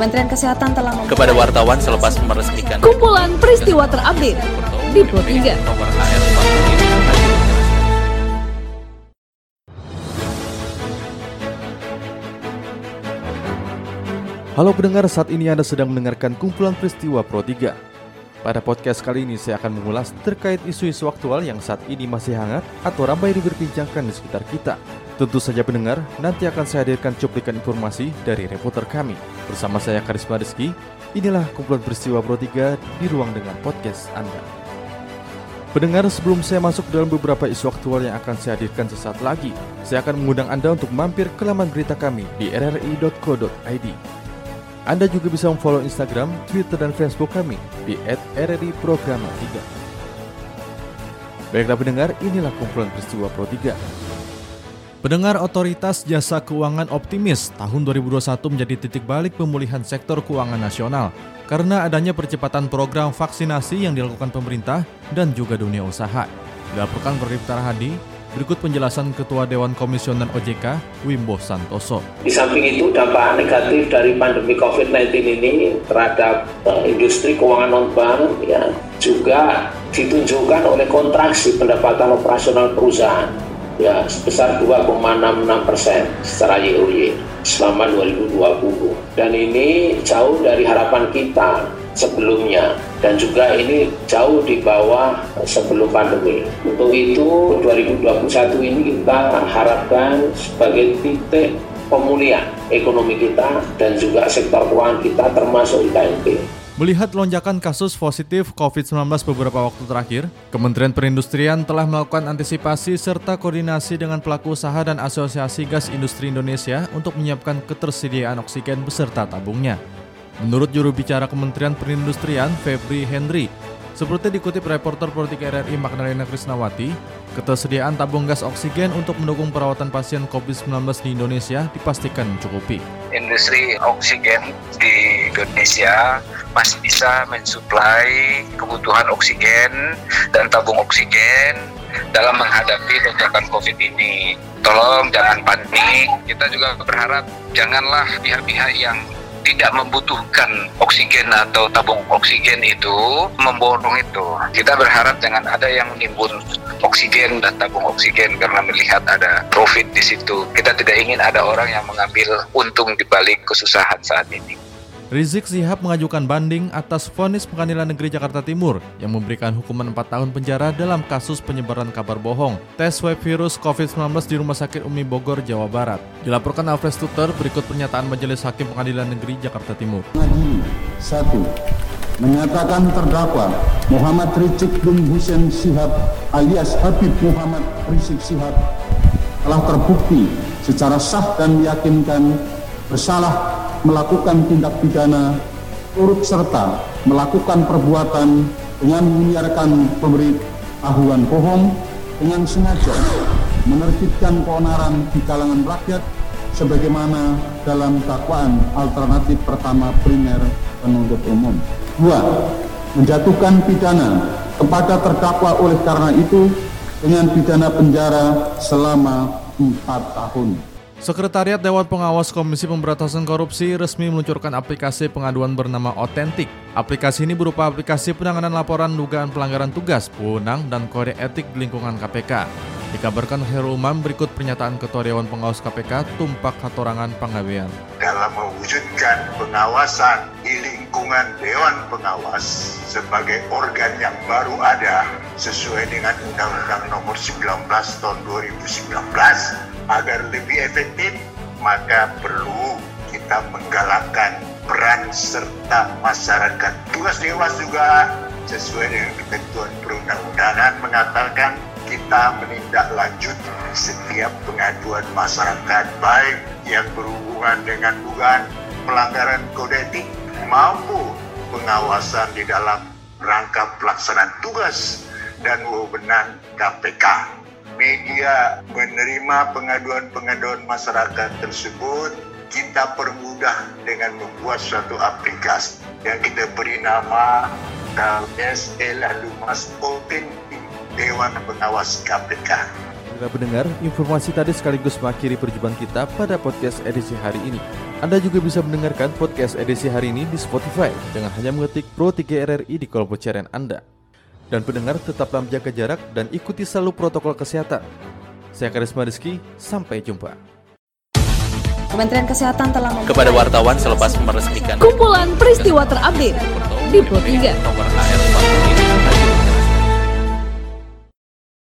Kementerian Kesehatan telah kepada wartawan selepas meresmikan kumpulan peristiwa terupdate di Pro 3. Halo pendengar, saat ini Anda sedang mendengarkan kumpulan peristiwa Pro 3. Pada podcast kali ini saya akan mengulas terkait isu-isu aktual yang saat ini masih hangat atau ramai diperbincangkan di sekitar kita. Tentu saja pendengar, nanti akan saya hadirkan cuplikan informasi dari reporter kami. Bersama saya Karisma Rizky, inilah kumpulan peristiwa Pro 3 di ruang dengan podcast Anda. Pendengar, sebelum saya masuk dalam beberapa isu aktual yang akan saya hadirkan sesaat lagi, saya akan mengundang Anda untuk mampir ke laman berita kami di rri.co.id. Anda juga bisa memfollow Instagram, Twitter, dan Facebook kami di @rri_programa3. Baiklah pendengar, inilah kumpulan peristiwa Pro 3. Pendengar Otoritas Jasa Keuangan optimis tahun 2021 menjadi titik balik pemulihan sektor keuangan nasional karena adanya percepatan program vaksinasi yang dilakukan pemerintah dan juga dunia usaha. Dilaporkan Perdip Tarahadi, Berikut penjelasan Ketua Dewan Komisioner OJK, Wimbo Santoso. Di samping itu dampak negatif dari pandemi COVID-19 ini terhadap uh, industri keuangan non-bank ya juga ditunjukkan oleh kontraksi pendapatan operasional perusahaan ya sebesar 2,66 persen secara YoY selama 2020 dan ini jauh dari harapan kita sebelumnya dan juga ini jauh di bawah sebelum pandemi. Untuk itu 2021 ini kita harapkan sebagai titik pemulihan ekonomi kita dan juga sektor keuangan kita termasuk IKNP. Melihat lonjakan kasus positif COVID-19 beberapa waktu terakhir, Kementerian Perindustrian telah melakukan antisipasi serta koordinasi dengan pelaku usaha dan Asosiasi Gas Industri Indonesia untuk menyiapkan ketersediaan oksigen beserta tabungnya. Menurut juru bicara Kementerian Perindustrian, Febri Henry, seperti dikutip reporter politik RRI Magdalena Krisnawati, ketersediaan tabung gas oksigen untuk mendukung perawatan pasien COVID-19 di Indonesia dipastikan mencukupi. Industri oksigen di Indonesia masih bisa mensuplai kebutuhan oksigen dan tabung oksigen dalam menghadapi lonjakan COVID ini. Tolong jangan panik. Kita juga berharap janganlah pihak-pihak yang tidak membutuhkan oksigen atau tabung oksigen itu memborong itu. Kita berharap jangan ada yang menimbun oksigen dan tabung oksigen karena melihat ada profit di situ. Kita tidak ingin ada orang yang mengambil untung di balik kesusahan saat ini. Rizik Sihab mengajukan banding atas vonis Pengadilan Negeri Jakarta Timur yang memberikan hukuman 4 tahun penjara dalam kasus penyebaran kabar bohong tes web virus COVID-19 di Rumah Sakit Umi Bogor, Jawa Barat. Dilaporkan Alfred Tuter berikut pernyataan Majelis Hakim Pengadilan Negeri Jakarta Timur. satu, menyatakan terdakwa Muhammad Rizik bin Hussein Sihab alias Habib Muhammad Rizik Sihab telah terbukti secara sah dan meyakinkan bersalah melakukan tindak pidana turut serta melakukan perbuatan dengan menyiarkan pemberitahuan bohong dengan sengaja menerbitkan keonaran di kalangan rakyat sebagaimana dalam dakwaan alternatif pertama primer penuntut umum. Dua, menjatuhkan pidana kepada terdakwa oleh karena itu dengan pidana penjara selama empat tahun. Sekretariat Dewan Pengawas Komisi Pemberantasan Korupsi resmi meluncurkan aplikasi pengaduan bernama Otentik. Aplikasi ini berupa aplikasi penanganan laporan dugaan pelanggaran tugas, wewenang, dan kode etik di lingkungan KPK. Dikabarkan Heru Umam berikut pernyataan Ketua Dewan Pengawas KPK Tumpak Hatorangan Pangabean. Dalam mewujudkan pengawasan di lingkungan Dewan Pengawas sebagai organ yang baru ada sesuai dengan Undang-Undang Nomor 19 Tahun 2019 agar lebih efektif maka perlu kita menggalakkan peran serta masyarakat. Tugas Dewas juga sesuai dengan ketentuan perundang-undangan mengatakan kita menindaklanjut setiap pengaduan masyarakat baik yang berhubungan dengan dugaan pelanggaran kode etik maupun pengawasan di dalam rangka pelaksanaan tugas dan wewenang KPK media menerima pengaduan-pengaduan masyarakat tersebut, kita permudah dengan membuat suatu aplikasi yang kita beri nama KSL Lumas Open Dewan Pengawas KPK. Para pendengar, informasi tadi sekaligus mengakhiri perjumpaan kita pada podcast edisi hari ini. Anda juga bisa mendengarkan podcast edisi hari ini di Spotify dengan hanya mengetik Pro 3 RRI di kolom pencarian Anda. Dan pendengar tetaplah menjaga jarak dan ikuti selalu protokol kesehatan. Saya Karisma Rizky, sampai jumpa. Kementerian Kesehatan telah Kepada wartawan selepas meresmikan kumpulan peristiwa terupdate di Pro 3.